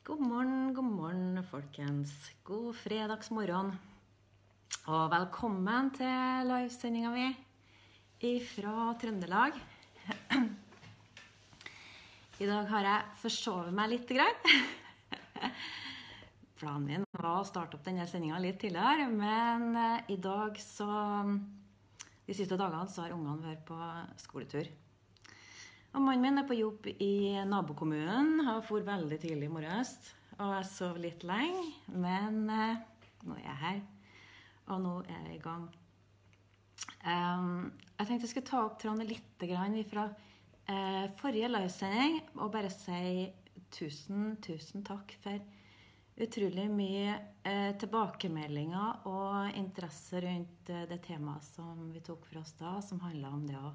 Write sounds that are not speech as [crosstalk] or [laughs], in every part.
God morgen, god morgen, folkens. God fredagsmorgen. Og velkommen til livesendinga mi fra Trøndelag. I dag har jeg forsovet meg litt. Planen min var å starte opp denne sendinga litt tidligere, men eh, i dag så De siste dagene så har ungene vært på skoletur. Og mannen min er på jobb i nabokommunen. Han for veldig tidlig i morges. Og jeg sov litt lenge, men eh, nå er jeg her. Og nå er jeg i gang. Um, jeg tenkte jeg skulle ta opp tråden litt fra eh, forrige livesending og bare si tusen, tusen takk for utrolig mye eh, tilbakemeldinger og interesse rundt eh, det temaet som vi tok for oss da, som handla om det å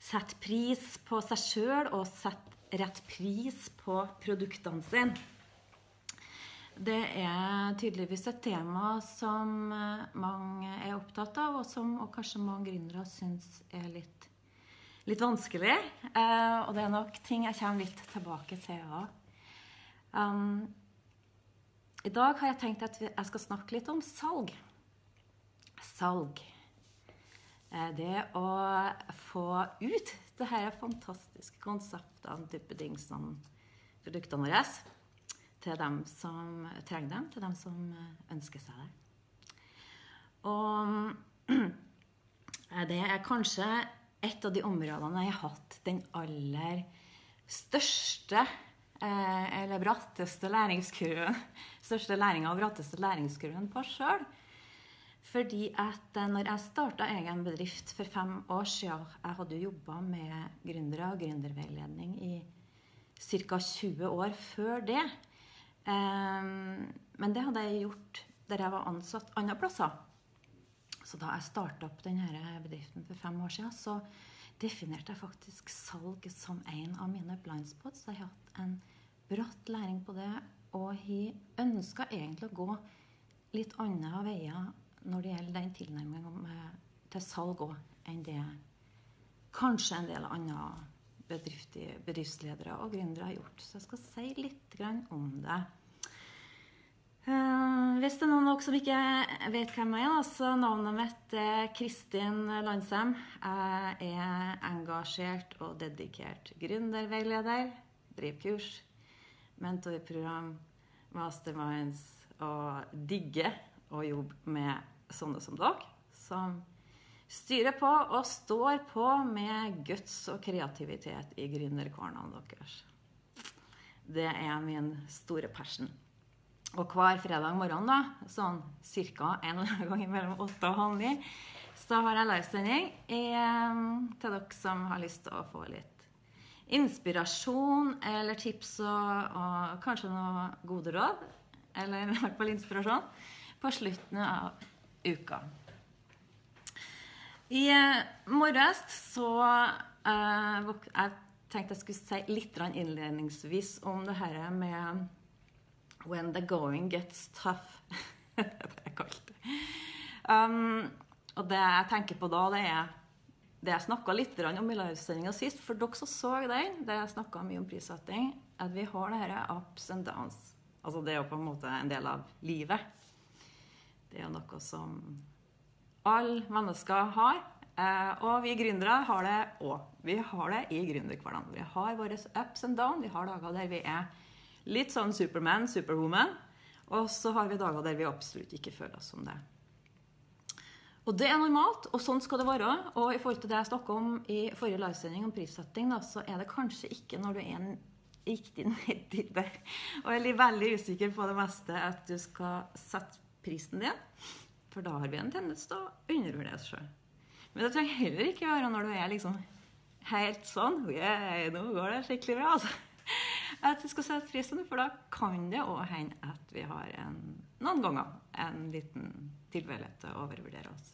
sette pris på seg sjøl og sette rett pris på produktene sine. Det er tydeligvis et tema som eh, mange er opptatt av, og som og kanskje mange gründere syns er litt, litt vanskelig. Eh, og det er nok ting jeg kommer litt tilbake til òg. Um, I dag har jeg tenkt at jeg skal snakke litt om salg. Salg. Eh, det å få ut det her fantastiske konseptene, ting produktene våre til dem som trenger dem, til dem som eh, ønsker seg det. Og [clears throat] det er kanskje et av de områdene jeg har hatt den aller største eh, eller bratteste læringskurven [laughs] største læringa og bratteste læringskurven på sjøl. Fordi at eh, når jeg starta egen bedrift for fem år siden Jeg hadde jo jobba med gründere og gründerveiledning i ca. 20 år før det. Ehm, men det hadde jeg gjort der jeg var ansatt andre plasser. Så da jeg starta opp denne bedriften for fem år siden, så definerte jeg faktisk salg som en av mine blindspots. Jeg har hatt en bratt læring på det, og jeg ønska egentlig å gå litt andre veier når det gjelder den tilnærminga til salg òg, enn det kanskje en del andre bedriftsledere og gründere har gjort. Så jeg skal si litt om det. Uh, hvis det er noen av dere som ikke vet hvem jeg er, så navnet mitt er Kristin Landsem. Jeg er engasjert og dedikert gründerveileder. Driver kurs, mentorprogram, masterminds og digger å jobbe med sånne som dere. Som styrer på og står på med guts og kreativitet i gründerkvarnene deres. Det er min store passion. Og hver fredag morgen, da, sånn ca. en gang mellom åtte og halv ni, så har jeg livesending eh, til dere som har lyst til å få litt inspirasjon eller tips og, og kanskje noe gode råd. Eller i hvert fall inspirasjon på slutten av uka. I eh, morges så eh, Jeg tenkte jeg skulle si litt innledningsvis om det her med When the going gets tough. [laughs] det er kaldt. Um, og det jeg tenker på da, det er det jeg snakka litt om i livesendinga sist. For dere som så den, der jeg snakka mye om prissetting, at vi har det dette ups and downs. Altså det er jo på en måte en del av livet. Det er jo noe som alle mennesker har. Eh, og vi gründere har det òg. Vi har det i gründerhverdagen. Vi har våre ups and downs. Vi har dager der vi er Litt sånn Superman, Superwoman. Og så har vi dager der vi absolutt ikke føler oss som det. Og det er normalt, og sånn skal det være. Og i forhold til det jeg snakka om i forrige livesending om prissetting, da, så er det kanskje ikke når du er en riktig [laughs] nedi der og er veldig usikker på det meste, at du skal sette prisen din. For da har vi en tendens til å undervurdere oss sjøl. Men det trenger heller ikke være når du er liksom helt sånn yeah, Nå går det skikkelig bra, altså at du skal sette prisen, for da kan det òg hende at vi har en, noen ganger en liten tilfeldighet til å overvurdere oss.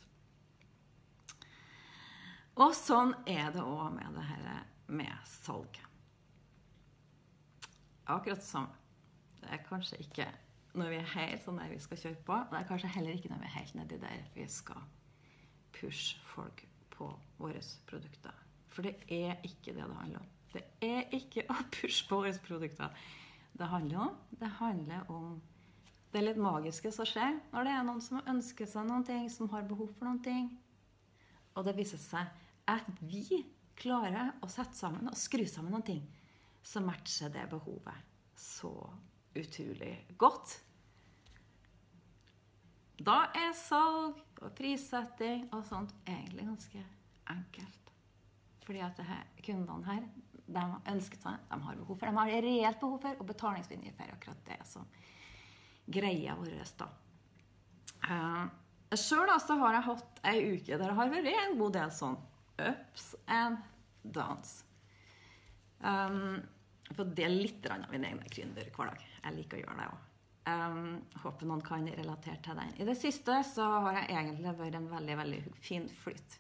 Og sånn er det òg med det her med salg. Akkurat som det er kanskje ikke når vi er helt sånn der vi skal kjøre på. Det er kanskje heller ikke når vi er helt nedi der vi skal pushe folk på våre produkter. For det er ikke det det handler om. Det er ikke å pushe på våre produkter. det handler om? Det handler om det litt magiske som skjer når det er noen som ønsker seg noen ting, som har behov for noen ting. Og det viser seg at vi klarer å sette sammen og skru sammen noen ting som matcher det behovet så utrolig godt. Da er salg og prissetting og sånt egentlig ganske enkelt. Fordi at her, kundene her de ønsker seg, de har behov for, de har reelt behov for, og betalingslinje for akkurat det som greia vår. da. Uh, Sjøl har jeg hatt ei uke der det har vært en god del sånn ups and downs. Um, for det er litt av min egen gründerhverdag. Jeg liker å gjøre det òg. Um, håper noen kan relatere til den. I det siste så har jeg egentlig vært en veldig veldig fin flyt.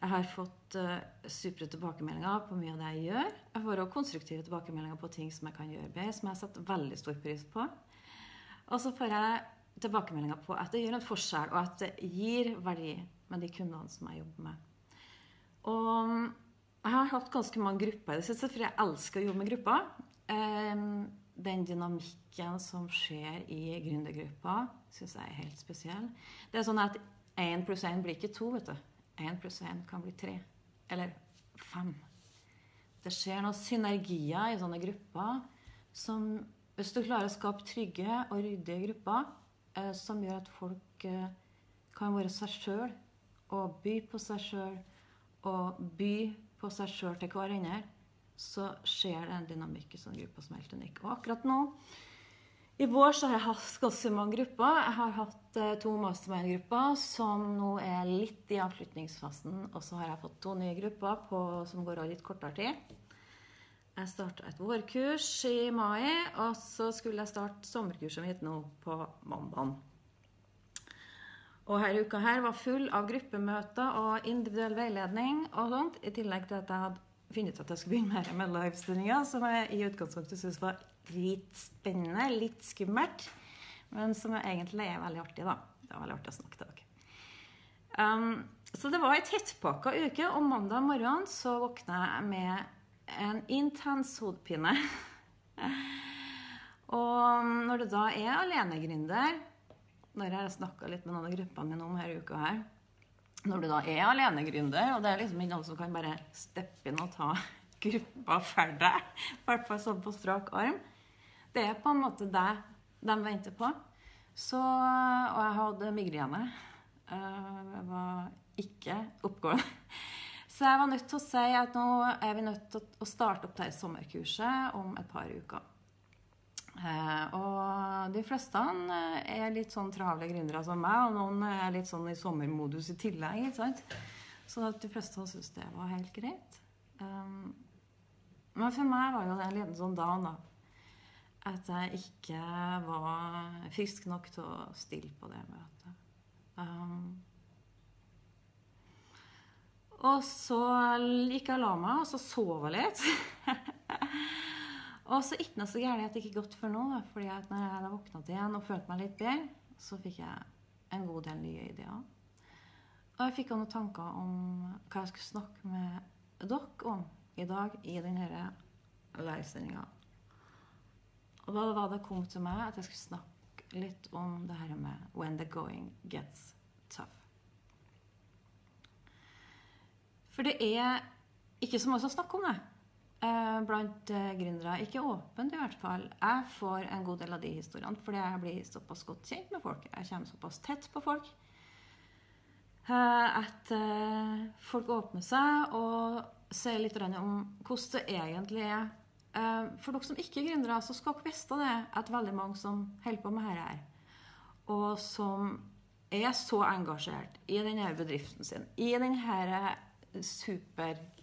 Jeg har fått uh, supre tilbakemeldinger på mye av det jeg gjør. Jeg får også konstruktive tilbakemeldinger på ting som jeg kan gjøre bedre, som jeg satt veldig stor pris på. Og så får jeg tilbakemeldinger på at det gjør en forskjell, og at det gir verdi med de kundene som jeg jobber med. Og um, jeg har hatt ganske mange grupper i det siste, for jeg elsker å jobbe med grupper. Um, den dynamikken som skjer i gründergruppa, syns jeg er helt spesiell. Det er sånn at én pluss én blir ikke to, vet du. Én pluss én kan bli tre. Eller fem. Det skjer noen synergier i sånne grupper som Hvis du klarer å skape trygge og ryddige grupper eh, som gjør at folk eh, kan være seg sjøl og by på seg sjøl og by på seg sjøl til hverandre, så skjer det en dynamikk i sånn gruppa som er helt unik. Og akkurat nå i vår så har jeg hatt ganske mange grupper. Jeg har hatt eh, to mastermind-grupper som nå er litt i avslutningsfasen. Og så har jeg fått to nye grupper på, som går av litt kortere tid. Jeg starta et vårkurs i mai, og så skulle jeg starte sommerkurset mitt nå på mandag. Og denne uka her var full av gruppemøter og individuell veiledning og sånt, i tillegg til at jeg hadde funnet ut at jeg skulle begynne med livestillinger, som jeg i utgangspunktet syntes var litt spennende, litt skummelt, men som egentlig er veldig artig, da. Det var veldig artig å snakke til dere. Um, så det var ei tettpakka uke, og mandag morgen så våkna jeg med en intens hodepine. [laughs] og når det da er alenegründer, når jeg har snakka litt med noen av gruppene mine om denne uka her, når du da er alenegründer, og det er liksom ikke noen som kan bare steppe inn og ta [laughs] gruppa for deg, i hvert fall sånn på strak arm Det er på en måte det de venter på. Så, og jeg hadde migrene. Eh, jeg var ikke oppgående. [laughs] Så jeg var nødt til å si at nå er vi nødt til å starte opp det sommerkurset om et par uker. Eh, og de fleste eh, er litt sånn travle gründere som meg, og noen er litt sånn i sommermodus i tillegg. ikke sant? Så de fleste syntes det var helt greit. Um, men for meg var jo det en liten sånn down, da. At jeg ikke var frisk nok til å stille på det møtet. Um, og så gikk jeg og la meg, og så sov jeg litt. [laughs] Og så ikke noe så gærent at det ikke gått før nå. fordi at når jeg hadde våknet igjen og følte meg litt bedre, så fikk jeg en god del nye ideer. Og jeg fikk også noen tanker om hva jeg skulle snakke med dere om i dag i denne livesendinga. Og da var det kom til meg at jeg skulle snakke litt om det her med 'when the going gets tough'. For det er ikke så mye som snakker om det. Eh, blant uh, gründere. Ikke åpent, i hvert fall. Jeg får en god del av de historiene fordi jeg blir såpass godt kjent med folk. Jeg kommer såpass tett på folk uh, at folk åpner seg og sier litt om hvordan det egentlig er. for dere som ikke er gründere, så skal dere vite det at veldig mange som holder på med dette og som er så engasjert i denne bedriften sin, i denne super eh,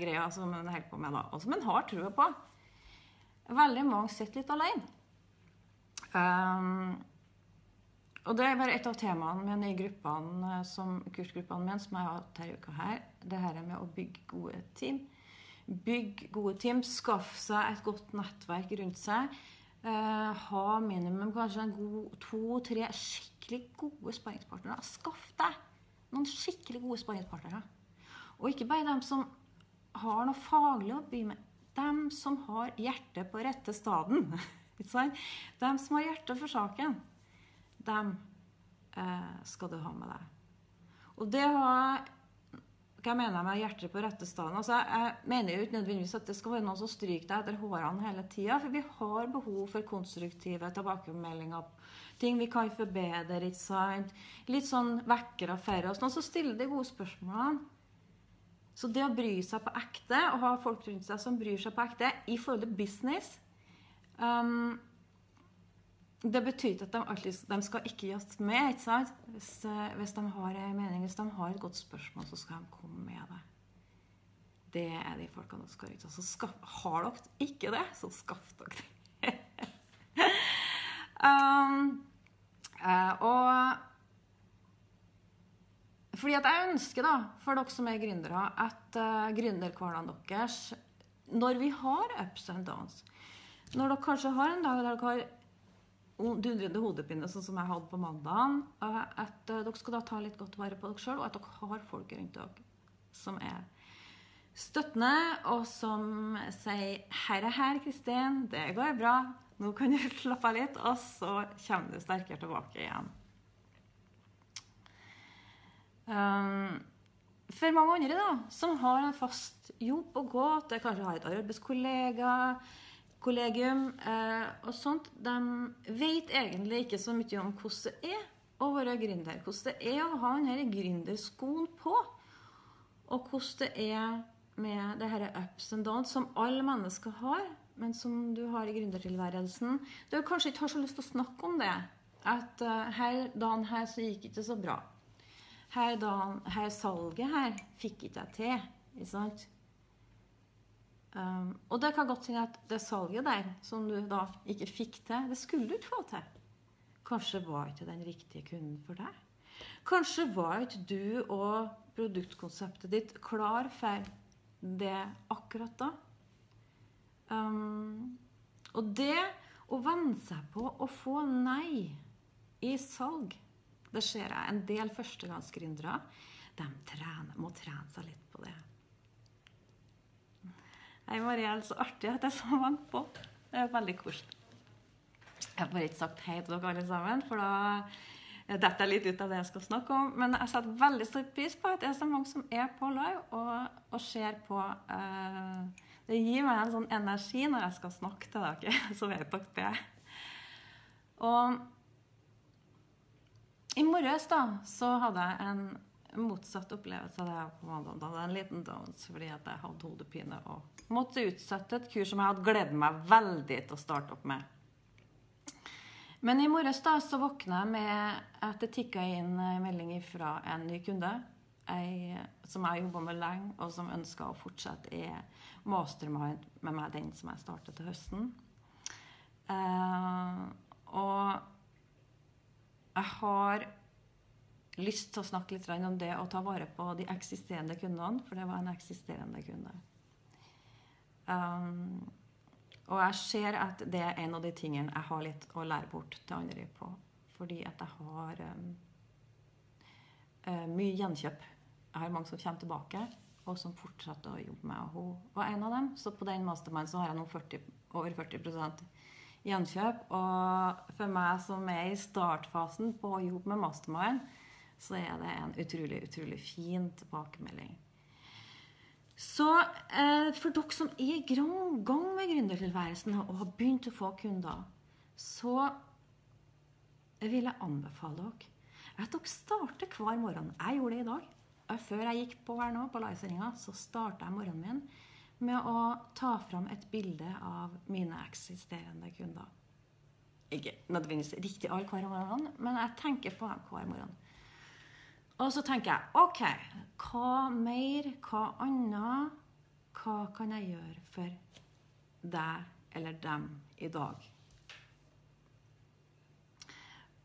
greia som en holder på med da, og som en har trua på. Veldig mange sitter litt alene. Um, og det er bare et av temaene mine i gruppene, eh, som, kursgruppene mine som jeg har hatt denne uka her. Det her med å bygge gode team. Bygg gode team. Skaff seg et godt nettverk rundt seg. Uh, ha minimum kanskje en god to-tre skikkelig gode sparringspartnere. Skaff deg noen skikkelig gode sparringspartnere. Og ikke bare dem som har noe faglig å by med. De som har hjertet på rette staden. [laughs] de som har hjertet for saken, dem eh, skal du ha med deg. Og det har hva mener jeg med hjertet på rette staden? Altså, jeg mener jo ikke nødvendigvis at det skal være noen som stryker deg etter hårene hele tida. For vi har behov for konstruktive tilbakemeldinger. Ting vi kan forbedre. ikke sant? Litt sånn vekkere for oss. Noen som stiller de gode spørsmålene. Så det å bry seg på ekte, og ha folk rundt seg som bryr seg på ekte i forhold til business um, det betyr ikke at de, alltid, de skal ikke gi oss med. ikke sant? Hvis, eh, hvis, de har en mening, hvis de har et godt spørsmål, så skal de komme med det. Det er de folkene dere skal ut Så skaff, har dere ikke det, så skaff dere det. [laughs] um, uh, og fordi at jeg ønsker, da, for dere som er gründere, at uh, gründerhverdagen deres Når vi har ups and downs Når dere kanskje har en dag der dere har dundrende hodepine, sånn som jeg hadde på mandagen, at uh, dere skal da ta litt godt vare på dere sjøl, og at dere har folk rundt dere som er støttende, og som sier 'Herre her, Kristin, det går bra. Nå kan du [laughs] slappe av litt', og så kommer du sterkere tilbake igjen. Um, for mange andre da, som har en fast jobb å gå til, kanskje har et arbeidskollega, kollegium eh, og sånt, de vet egentlig ikke så mye om hvordan det er å være gründer. Hvordan det er å ha denne gründerskoen på. Og hvordan det er med det her ups and downs som alle mennesker har, men som du har i gründertilværelsen. Du kanskje ikke har så lyst til å snakke om det. At uh, her dagen her så gikk ikke så bra. Her, da, her salget her fikk ikke jeg til. Ikke sant? Um, og det kan godt hende at det salget der som du da ikke fikk til, det skulle du ikke få til. Kanskje var ikke den riktige kunden for deg. Kanskje var ikke du og produktkonseptet ditt klar for det akkurat da. Um, og det å venne seg på å få nei i salg Det ser jeg en del førstegangsgründere. De trener, må trene seg litt på det. Hei, Mariell, så artig at jeg så mange på. Det er veldig koselig. Jeg har bare ikke sagt hei til dere alle sammen, for da detter jeg litt ut av det jeg skal snakke om. Men jeg setter veldig stor pris på at det er så mange som er på live og, og ser på. Uh, det gir meg en sånn energi når jeg skal snakke til dere. [laughs] Så vet dere det. Og i morges da, så hadde jeg en motsatt opplevelse av det. Da hadde jeg en liten downs fordi at jeg hadde hodepine og måtte utsette et kurs som jeg hadde gledet meg veldig til å starte opp med. Men i morges da så våkna jeg med at det tikka inn melding fra en ny kunde. Jeg, som jeg har jobba med lenge, og som ønska å fortsette i mastermind med meg, den som jeg startet til høsten. Uh, og jeg har lyst til å snakke litt om det å ta vare på de eksisterende kundene, for det var en eksisterende kunde. Um, og jeg ser at det er en av de tingene jeg har litt å lære bort til andre på. Fordi at jeg har um, uh, mye gjenkjøp. Jeg har mange som kommer tilbake, og som fortsetter å jobbe med. Og hun var en av dem. Så på den mastermind så har jeg nå 40, over 40 gjenkjøp. Og for meg som er i startfasen på å jobbe med mastermind, så er det en utrolig, utrolig fin tilbakemelding. Så eh, for dere som er i gang med gründertilværelsen og har begynt å få kunder, så vil jeg anbefale dere at dere starter hver morgen. Jeg gjorde det i dag. Før jeg gikk på her nå på livesendinga, så starta jeg morgenen min med å ta fram et bilde av mine eksisterende kunder. Ikke nødvendigvis riktig alle hver morgen, men jeg tenker på dem hver morgen. Og så tenker jeg OK, hva mer, hva annet, hva kan jeg gjøre for deg eller dem i dag?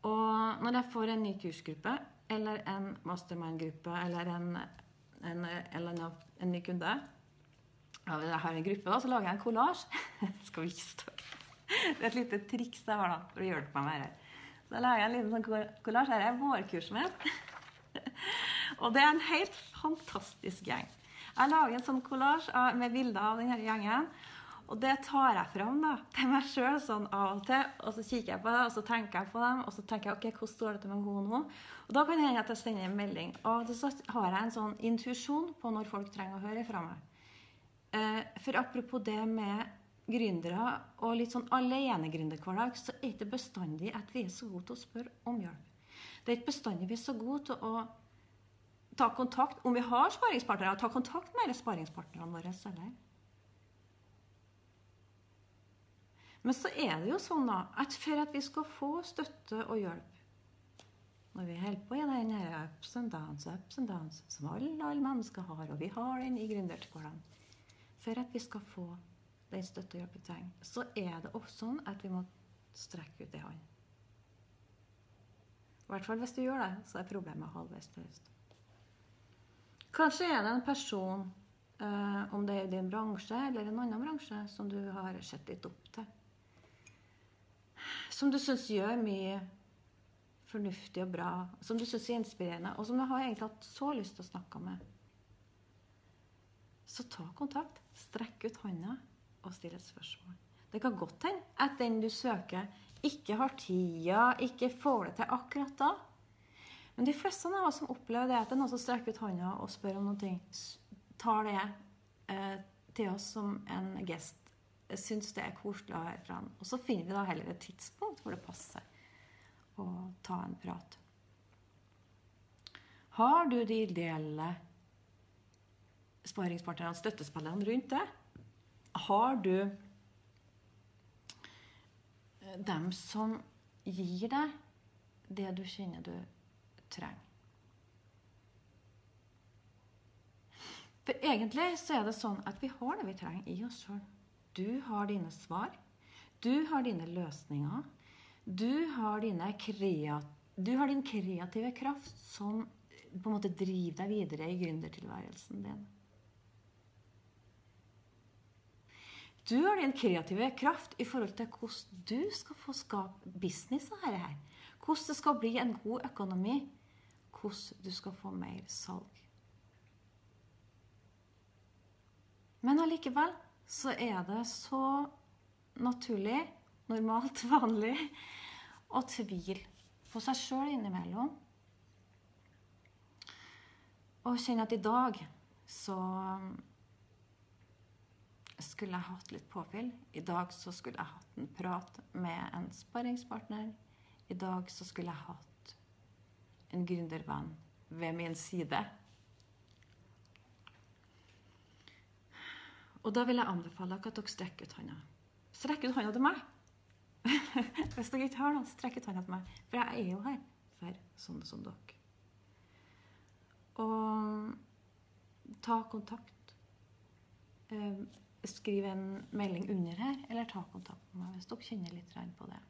Og når jeg får en ny kursgruppe eller en mastermind-gruppe eller en, en, eller en, ny kunde Jeg har en gruppe, da, så lager jeg en kollasj. [laughs] Skal vi ikke stå Det er et lite triks jeg har da, for å hjelpe meg med dette. Så lager jeg en liten sånn kollasj. Her er vårkurset mitt. [laughs] og det er en helt fantastisk gjeng. Jeg lager en sånn kollasj med bilder av denne gjengen. Og det tar jeg fram da, til meg sjøl sånn av og til. Og så kikker jeg på det, og så tenker jeg på dem, og så tenker jeg ok, hvordan står det til med henne nå? Og da kan det hende at jeg sender en melding. Og så har jeg en sånn intuisjon på når folk trenger å høre fra meg. Eh, for apropos det med gründere og litt sånn alenegründerhverdag, så er det ikke bestandig at vi er så gode til å spørre om hjelp. Det er ikke bestandig vi er så gode til å ta kontakt Om vi har sparingspartnere, ta kontakt med sparingspartnerne våre. Eller? Men så er det jo sånn da, at for at vi skal få støtte og hjelp når vi holder på i denne ups and downs, ups and downs, som alle, alle mennesker har, og vi har den i gründerskolen For at vi skal få den støtte og hjelp vi trenger, så er det også sånn at vi må strekke ut ei hånd. I hvert fall hvis du gjør det, så er problemet halvveis løst. Kanskje er det en person, eh, om det er i din bransje eller en annen bransje, som du har sett litt opp til. Som du syns gjør mye fornuftig og bra, som du syns er inspirerende, og som du har egentlig hatt så lyst til å snakke med. Så ta kontakt. Strekk ut hånda og still et spørsmål. Det kan godt hende at den du søker, ikke har tida, ikke får det til akkurat da. Men de fleste av oss som opplever det at det er noen som strekker ut hånda og spør om noe, tar det eh, til oss som en gest. Syns det er koselig å høre fra ham. Og så finner vi da heller et tidspunkt hvor det passer å ta en prat. Har du de ideelle sparingspartnerne, støttespillerne rundt deg? Har du eh, dem som gir deg det du kjenner du trenger? For egentlig så er det sånn at vi har det vi trenger i oss sjøl. Du har dine svar. Du har dine løsninger. Du har, du har din kreative kraft som på en måte driver deg videre i gründertilværelsen din. Du har din kreative kraft i forhold til hvordan du skal få skape business av dette. Hvordan det skal bli en god økonomi. Hvordan du skal få mer salg. Men allikevel så er det så naturlig, normalt, [laughs] vanlig å tvile på seg sjøl innimellom. Og kjenne at i dag så skulle jeg hatt litt påfyll. I dag så skulle jeg hatt en prat med en sparringspartner. I dag så skulle jeg hatt en gründervenn ved min side. Og da vil jeg anbefale dere at dere strekker ut hånda. Strekk ut hånda til meg! [laughs] Hvis dere ikke har noen, strekk ut hånda til meg. For jeg er jo her for sånne som dere. Og ta kontakt. Eh, skriv en melding under her, eller ta kontakt med meg hvis dere kjenner litt på det.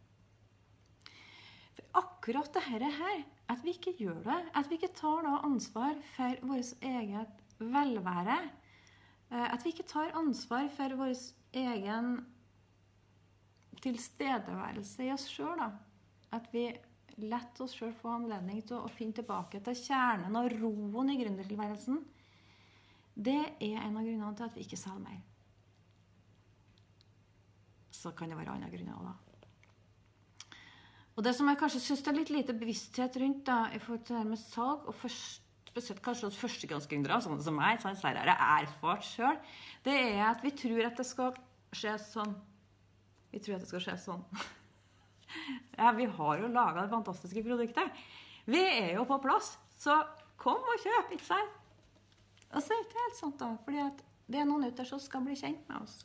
For akkurat dette her, at vi ikke gjør det, at vi ikke tar ansvar for vårt eget velvære, eh, at vi ikke tar ansvar for vår egen tilstedeværelse i oss sjøl, at vi lar oss sjøl få anledning til å finne tilbake til kjernen og roen i gründertilværelsen, det er en av grunnene til at vi ikke selger mer så kan det være andre grunner òg, da. Og det som jeg kanskje syns det er litt lite bevissthet rundt da, i forhold til det her med salg, og først, spesielt kanskje hos førstegangsgründere, sånne som meg, sånn som jeg har erfart sjøl, det er at vi tror at det skal skje sånn. Vi tror at det skal skje sånn. [laughs] ja, vi har jo laga det fantastiske produktet. Vi er jo på plass, så kom og kjøp, ikke sant? Og så er det ikke helt sånt da. fordi det er noen ute der som skal bli kjent med oss.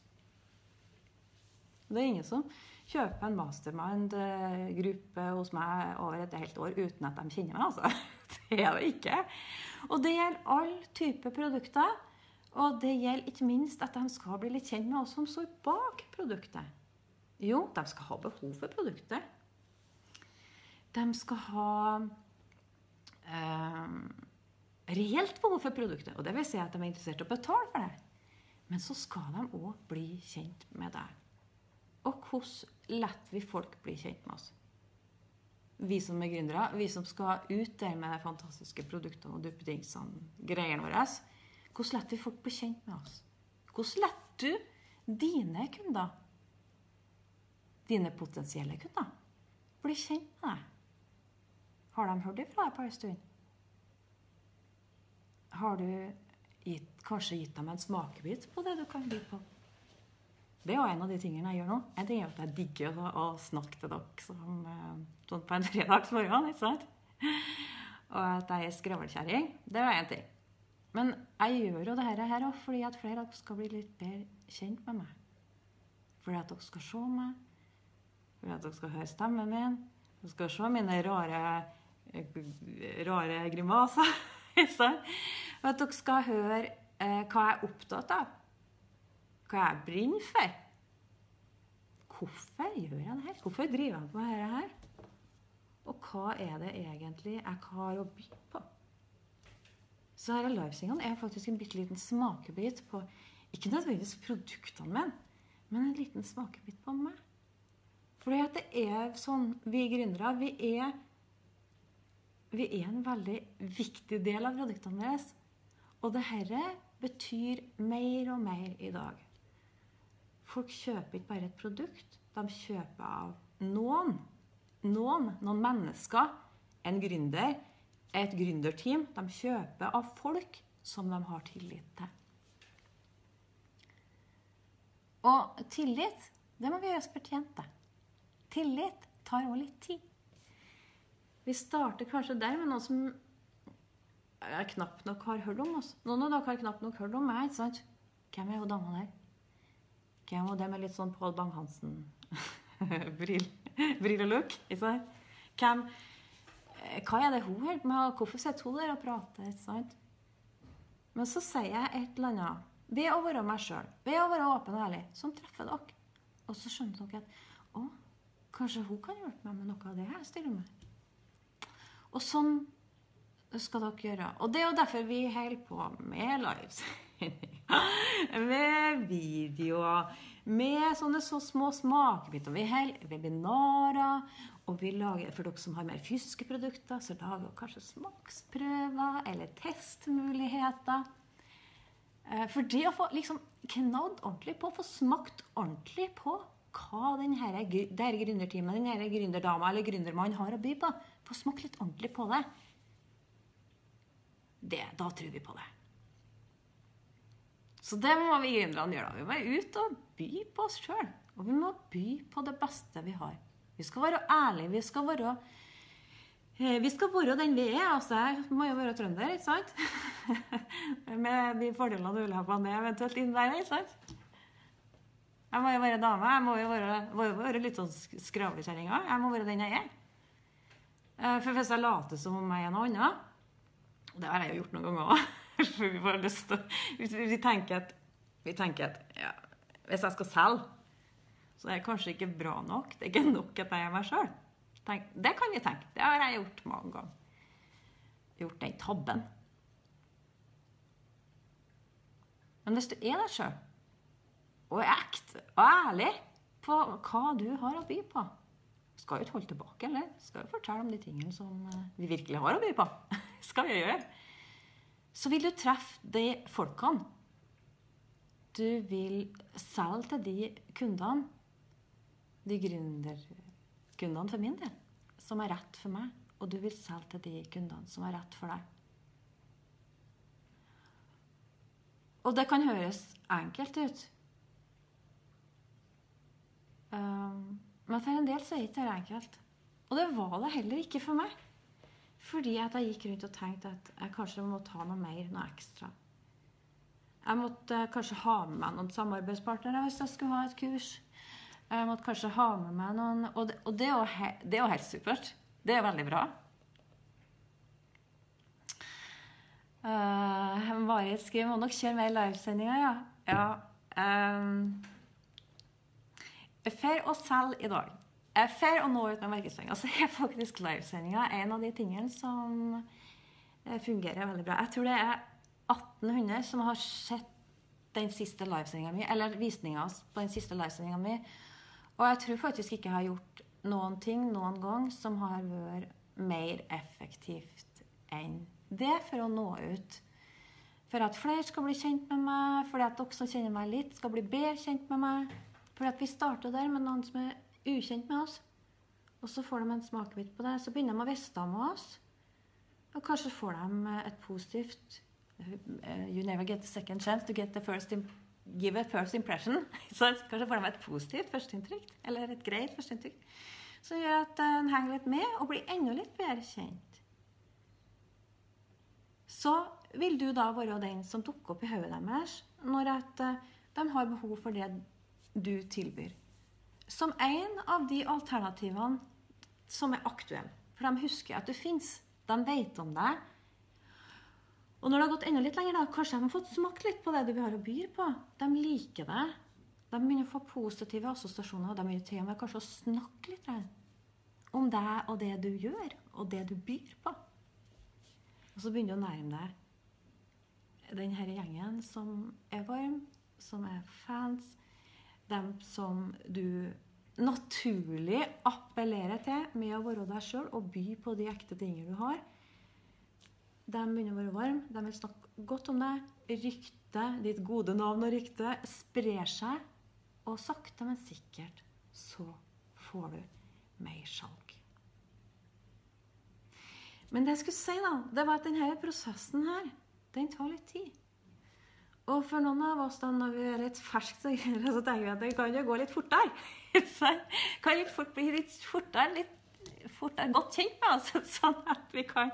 Det er ingen som kjøper en mastermind-gruppe hos meg over et helt år uten at de kjenner meg. altså. [laughs] Det er det ikke. Og det gjelder all type produkter. Og det gjelder ikke minst at de skal bli litt kjent med oss som står bak produktet. Jo, de skal ha behov for produktet. De skal ha eh, reelt behov for produktet. Og det vil si at de er interessert i å betale for det. Men så skal de òg bli kjent med deg. Og hvordan lar vi folk bli kjent med oss? Vi som er gründere, vi som skal ut der med de fantastiske produktene og duppedingsene, greiene våre. Hvordan lar vi folk bli kjent med oss? Hvordan lar du dine kunder, dine potensielle kunder, blir kjent med deg. Har de hørt ifra deg på en stund? Har du gitt, kanskje gitt dem en smakebit på det du kan by på? Det er jo en av de tingene jeg gjør nå. En ting er at jeg digger å, snakke til dere som, eh, sånn på en [laughs] fredagsmorgen. ikke sant? Og at jeg er skravlekjerring, Det er én ting. Men jeg gjør jo dette her òg fordi at flere av dere skal bli litt bedre kjent med meg. Fordi at dere skal se meg. Fordi at dere skal høre stemmen min. Dere skal se mine rare, rare grimaser. [laughs] At dere skal høre eh, hva jeg er opptatt av. Hva jeg brenner for. Hvorfor gjør jeg det her? Hvorfor driver jeg på med dette her? Og hva er det egentlig jeg har å by på? Så er livesingene er faktisk en bitte liten smakebit på ikke nødvendigvis produktene mine, men en liten smakebit på meg. Fordi at det er sånn Vi gründere, vi er vi er en veldig viktig del av produktene våre. Og dette betyr mer og mer i dag. Folk kjøper ikke bare et produkt. De kjøper av noen. Noen. Noen mennesker. En gründer et gründerteam. De kjøper av folk som de har tillit til. Og tillit, det må vi gjøre oss fortjent til. Tillit tar òg litt tid. Vi starter kanskje der med noe som jeg knapt nok har hørt om oss. Noen av dere har knapt nok hørt om meg. ikke sant? Hvem er hun dama der? Hvem og det med litt sånn Pål Bang-Hansen-brillelook? [laughs] Hvem Eh, hva er det hun holder med? Hvorfor sitter hun der og prater? ikke sant? Men så sier jeg et eller annet ved å være meg sjøl, ved å være åpen og ærlig, som treffer dere. Og så skjønner dere at å, kanskje hun kan hjelpe meg med noe av det jeg stiller med. Og sånn skal dere gjøre. Og det er jo derfor vi holder på med livesendinger, [laughs] med videoer, med sånne så små smakebiter. Vi holder webinarer, og vi lager, for dere som har mer fysiske produkter, så lager vi kanskje smaksprøver eller testmuligheter. Eh, for det å få liksom knadd ordentlig på, få smakt ordentlig på hva denne, det her gründerteamet, denne gründerdama eller gründermannen har å by på, få smakt litt ordentlig på det, det da tror vi på det. Så det må vi gründerne gjøre. Vi må ut og by på oss sjøl. Og vi må by på det beste vi har. Vi skal være ærlige. Vi skal være eh, vi skal være den vi er. Altså, jeg må jo være trønder, ikke sant? [laughs] Med de fordelene og ulempene det eventuelt innebærer. ikke sant? Jeg må jo være dame. Jeg må jo være, må jo være litt sånn skravlekjerringa. Jeg må være den jeg er. Eh, for hvis jeg later som om jeg er noe annet Det har jeg jo gjort noen ganger òg. [laughs] For vi får lyst til Vi tenker at, vi tenker at ja, hvis jeg skal selge så det er kanskje ikke bra nok. Det er ikke nok at jeg er meg sjøl. Det kan vi tenke. Det har jeg gjort mange ganger. Gjort den tabben. Men hvis du er deg sjøl, og er ekte og ærlig på hva du har å by på Skal jo ikke holde tilbake, eller? Skal jo fortelle om de tingene som eh, vi virkelig har å by på. [laughs] Skal vi gjøre. Så vil du treffe de folkene du vil selge til de kundene de gründerkundene for min del som er rett for meg, og du vil selge til de kundene som er rett for deg. Og det kan høres enkelt ut. Um, men for en del så er det ikke enkelt. Og det var det heller ikke for meg. Fordi at jeg gikk rundt og tenkte at jeg kanskje må ta noe mer, noe ekstra. Jeg måtte kanskje ha med meg noen samarbeidspartnere hvis jeg skulle ha et kurs. Jeg måtte kanskje ha med meg noen Og det, og det, er, jo helt supert. Det er veldig bra. Uh, Marit skriver må nok kjøre mer livesendinger, ja. ja um, for å selge i dag, for å nå ut med markedsføringa, så er faktisk livesendinga en av de tingene som eh, fungerer veldig bra. Jeg tror det er 1800 som har sett den siste livesendinga mi, eller visninga på den siste livesendinga mi, og jeg tror faktisk ikke jeg har gjort noen ting noen gang som har vært mer effektivt enn det for å nå ut. For at flere skal bli kjent med meg, for at dere som kjenner meg litt, skal bli bedre kjent med meg. For at vi starter der med noen som er ukjent med oss. Og så får de en smakebit på det. Så begynner de å vite med oss. Og kanskje får de et positivt eh, You never get a second chance to get the first give a first impression. [laughs] Så kanskje får de et positivt førsteinntrykk, eller et greit førsteinntrykk. Som gjør at en henger litt med og blir enda litt bedre kjent. Så vil du da være den som dukker opp i hodet deres når at eh, de har behov for det du tilbyr. Som en av de alternativene som er aktuelle. For de husker at du fins. De vet om deg. Og når det har gått enda litt lenger, da, kanskje de har fått smakt litt på det du har å by på. De liker det. De begynner å få positive assosiasjoner. De begynner til og med kanskje å snakke litt om deg og det du gjør, og det du byr på. Og så begynner du å nærme deg denne gjengen som er varm, som er fans, dem som du naturlig appellerer til med å være deg sjøl og by på de ekte tingene du har. De begynner å være varme, de vil snakke godt om deg. Ryktet, ditt gode navn og rykte, sprer seg. Og sakte, men sikkert så får du mer salg. Men det jeg skulle si, da, det var at denne prosessen her, den tar litt tid. Og for noen av oss da, når vi er litt ferske, så [laughs] tenker vi at det kan jo gå litt fortere. [laughs] kan litt fort bli litt fortere, litt fortere godt kjent med oss, [laughs] sånn at vi kan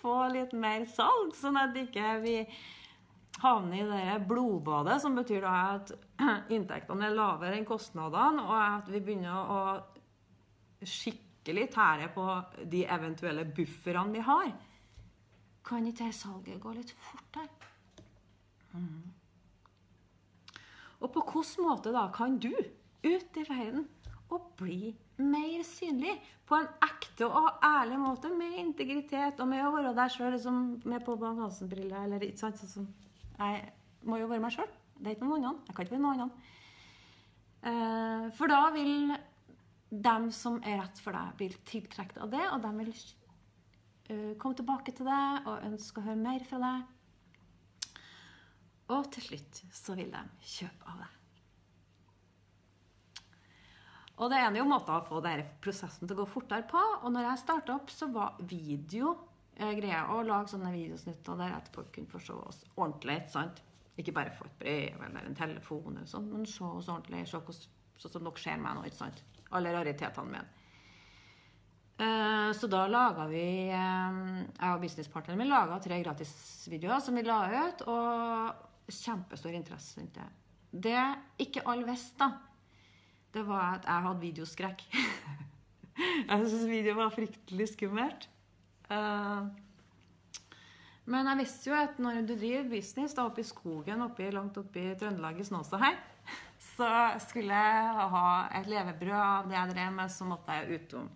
få litt mer salg. Sånn at ikke vi havner i det blodbadet, som betyr da at [clears throat] inntektene er lavere enn kostnadene, og at vi begynner å skikkelig tære på de eventuelle bufferne vi har, kan ikke dette salget gå litt fortere? Mm. Og på hvilken måte da kan du ut i verden og bli mer synlig på en ekte og ærlig måte, med integritet og med å være deg sjøl liksom, med på Bang-Hansen-briller eller ikke sant? Sånn, jeg må jo være meg sjøl. Det er ikke noen annen. Jeg kan ikke være noen annen. Uh, for da vil dem som er rett for deg, bli tiltrukket av det, og de vil uh, komme tilbake til deg og ønske å høre mer fra deg. Og til slutt så vil de kjøpe av deg. Og det er jo måter å få denne prosessen til å gå fortere på. Og når jeg starta opp, så var video eh, greia å lage sånne videosnutter der etterpå kunne få se oss ordentlig. sant? Ikke bare få et brev eller en telefon, eller sånt, men se oss ordentlig. Se sånn som dere ser meg nå. ikke sant? alle raritetene mine. Eh, så da laga vi eh, Jeg og businesspartneren min laga tre gratisvideoer som vi la ut, og kjempestor interesse rundt det. Det ikke alle visste, da, det var at jeg hadde videoskrekk. [laughs] jeg syntes video var fryktelig skummelt. Uh, men jeg visste jo at når du driver business da oppe i skogen oppe, langt oppe i Trøndelag i Snåsa her, [laughs] så skulle jeg ha et levebrød av det jeg drev med, så måtte jeg utom.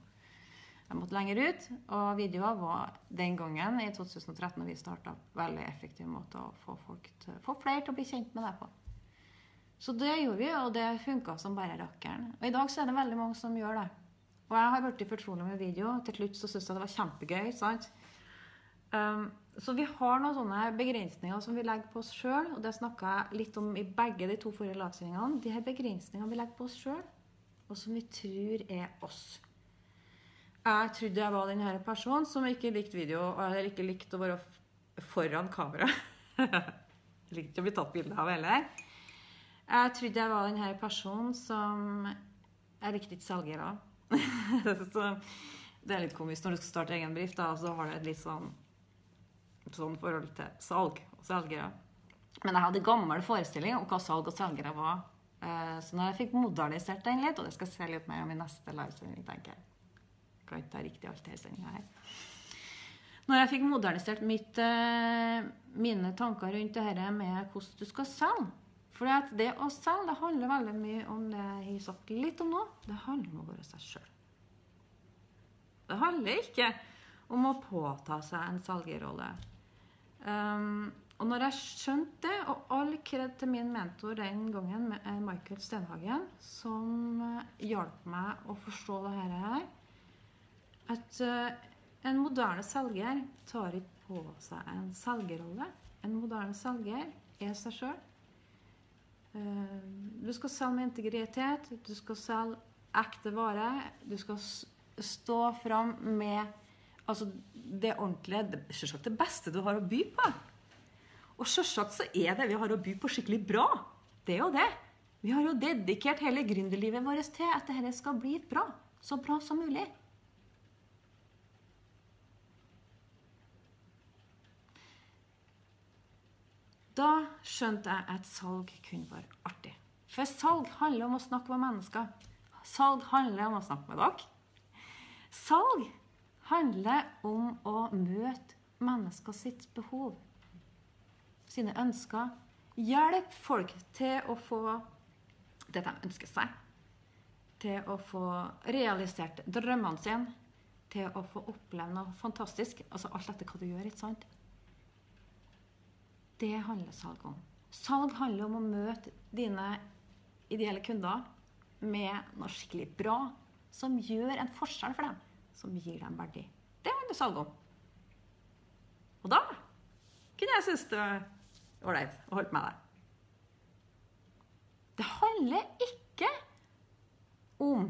Jeg måtte lenger ut. Og videoer var den gangen, i 2013, når vi starta, veldig effektiv måte å få, til, få flere til å bli kjent med deg på. Så det gjorde vi, og det funka som bare rakkeren. Og i dag så er det veldig mange som gjør det. Og jeg har blitt fortrolig med video. Til slutt så syns jeg det var kjempegøy. sant? Um, så vi har noen sånne begrensninger som vi legger på oss sjøl, og det snakka jeg litt om i begge de to forrige lagsendingene. De her begrensningene vi legger på oss sjøl, og som vi tror er oss. Jeg trodde jeg var denne personen som ikke likte video, eller ikke likte å være foran kamera. [laughs] likte ikke å bli tatt bilde av heller. Jeg trodde jeg var denne personen som Jeg likte ikke selgere. [laughs] det er litt komisk når du skal starte egen bedrift, da, så har du et litt sånn sånn forhold til salg og selgere. Men jeg hadde gammel forestilling om hva salg og selgere var. Eh, så når jeg fikk modernisert den litt, og det skal jeg se litt mer om i neste livesending, tenker jeg kan ikke riktig alt i sendinga her. Når jeg fikk modernisert mitt, eh, mine tanker rundt det her med hvordan du skal selge For det å selge det handler veldig mye om det jeg har sagt litt om nå. Det handler om å være seg sjøl. Det handler ikke om å påta seg en salgerrolle. Um, og når jeg skjønte det, og all kred til min mentor den gangen, eh, Michael Stenhagen, som eh, hjalp meg å forstå det her, at uh, en moderne selger tar ikke på seg en selgerrolle. En moderne selger er seg sjøl. Du skal selge med integritet. Du skal selge ekte vare. Du skal stå fram med altså, det ordentlige Selvsagt det beste du har å by på. Og sjølsagt så er det vi har å by på, skikkelig bra. Det er jo det. Vi har jo dedikert hele gründerlivet vårt til at dette skal bli bra. Så bra som mulig. Da skjønte jeg at salg kunne være artig. For salg handler om å snakke med mennesker. Salg handler om å snakke med dere. Salg handler om å møte mennesker sitt behov, sine ønsker. Hjelpe folk til å få det de ønsker seg. Til å få realisert drømmene sine. Til å få oppleve noe fantastisk. Altså alt etter hva du gjør. ikke sant? Det handler salg om. Salg handler om å møte dine ideelle kunder med noe skikkelig bra som gjør en forskjell for dem, som gir dem verdi. Det handler salg om. Og da kunne jeg synes det var ålreit å holde med deg. Det handler ikke om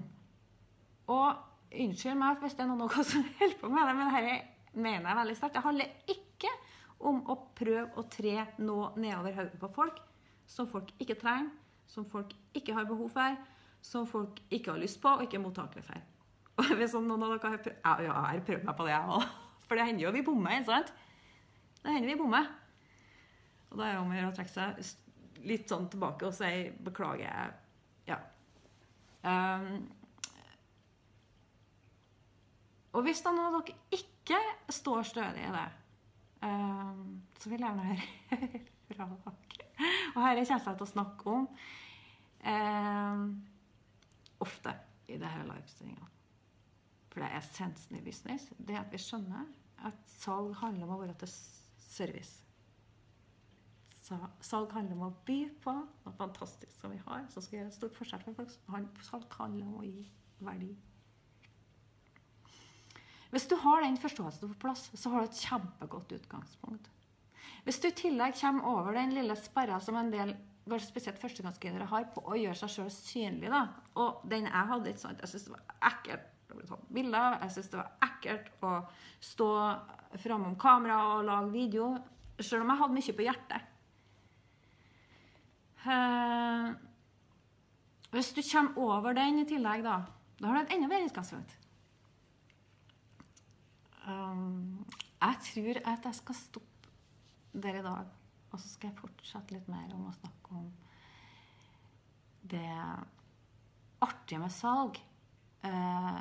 Og unnskyld meg hvis det er noen som [laughs] holder på med det, men dette mener jeg veldig sterkt. Det handler ikke om å prøve å tre noe nedover hodet på folk som folk ikke trenger, som folk ikke har behov for, som folk ikke har lyst på og ikke er mottakelige for. [laughs] Og hvis noen av dere har prøvd, ja, jeg har prøvd meg på det, jeg òg. [laughs] For det hender jo vi bommer, ikke sant? Det hender vi bommer. Og da er det om å gjøre å trekke seg litt sånn tilbake og si beklager. Ja. Um, og hvis da noen av dere ikke står stødig i det, så vil jeg gjerne høre [laughs] fra dere. Og her kommer jeg til å snakke om um, ofte i disse livestreamingene. For det er essensen i business. Det at vi skjønner at salg handler om å være til service. Salg handler om å by på noe fantastisk som vi har, som skal gjøre en stor forskjell for folk. Salg handler om å gi verdi. Hvis du har den forståelsen på plass, så har du et kjempegodt utgangspunkt. Hvis du i tillegg kommer over den lille sperra som en del kanskje spesielt førstegangsgründere har på å gjøre seg sjøl synlig, da. og den jeg hadde ikke sant? Jeg syntes det var ekkelt å bli tatt bilder av. Jeg syntes det var ekkelt å stå framom kamera og lage video, sjøl om jeg hadde mye på hjertet. Uh, hvis du kommer over den i tillegg, da, da har du et enda bedre utgangspunkt. Um, jeg tror at jeg skal stoppe der i dag. Og så skal jeg fortsette litt mer om å snakke om det artige med salg. Uh,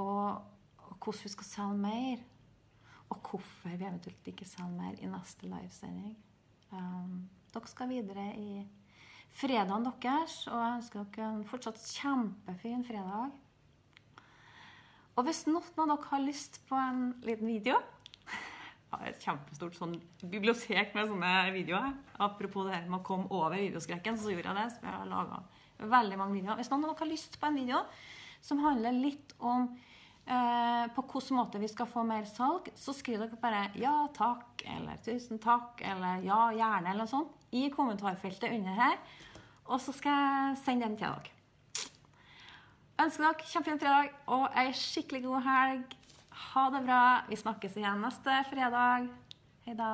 og, hvordan vi skal selge mer. Og hvorfor vi eventuelt ikke selger mer i neste livesending. Um, dere skal videre i fredagen deres, og jeg ønsker dere en fortsatt kjempefin fredag. Og hvis noen av dere har lyst på en liten video et kjempestort sånn bibliotek med sånne videoer. Apropos det her med å komme over videoskrekken, så gjorde jeg det. Så jeg har laget veldig mange videoer. Hvis noen av dere har lyst på en video som handler litt om eh, på hvilken måte vi skal få mer salg, så skriver dere bare 'ja, takk' eller 'tusen takk' eller 'ja, gjerne' eller noe sånt i kommentarfeltet under her. Og så skal jeg sende den til dere ønsker dere kjempefin fredag og ei skikkelig god helg. Ha det bra. Vi snakkes igjen neste fredag. Hei da.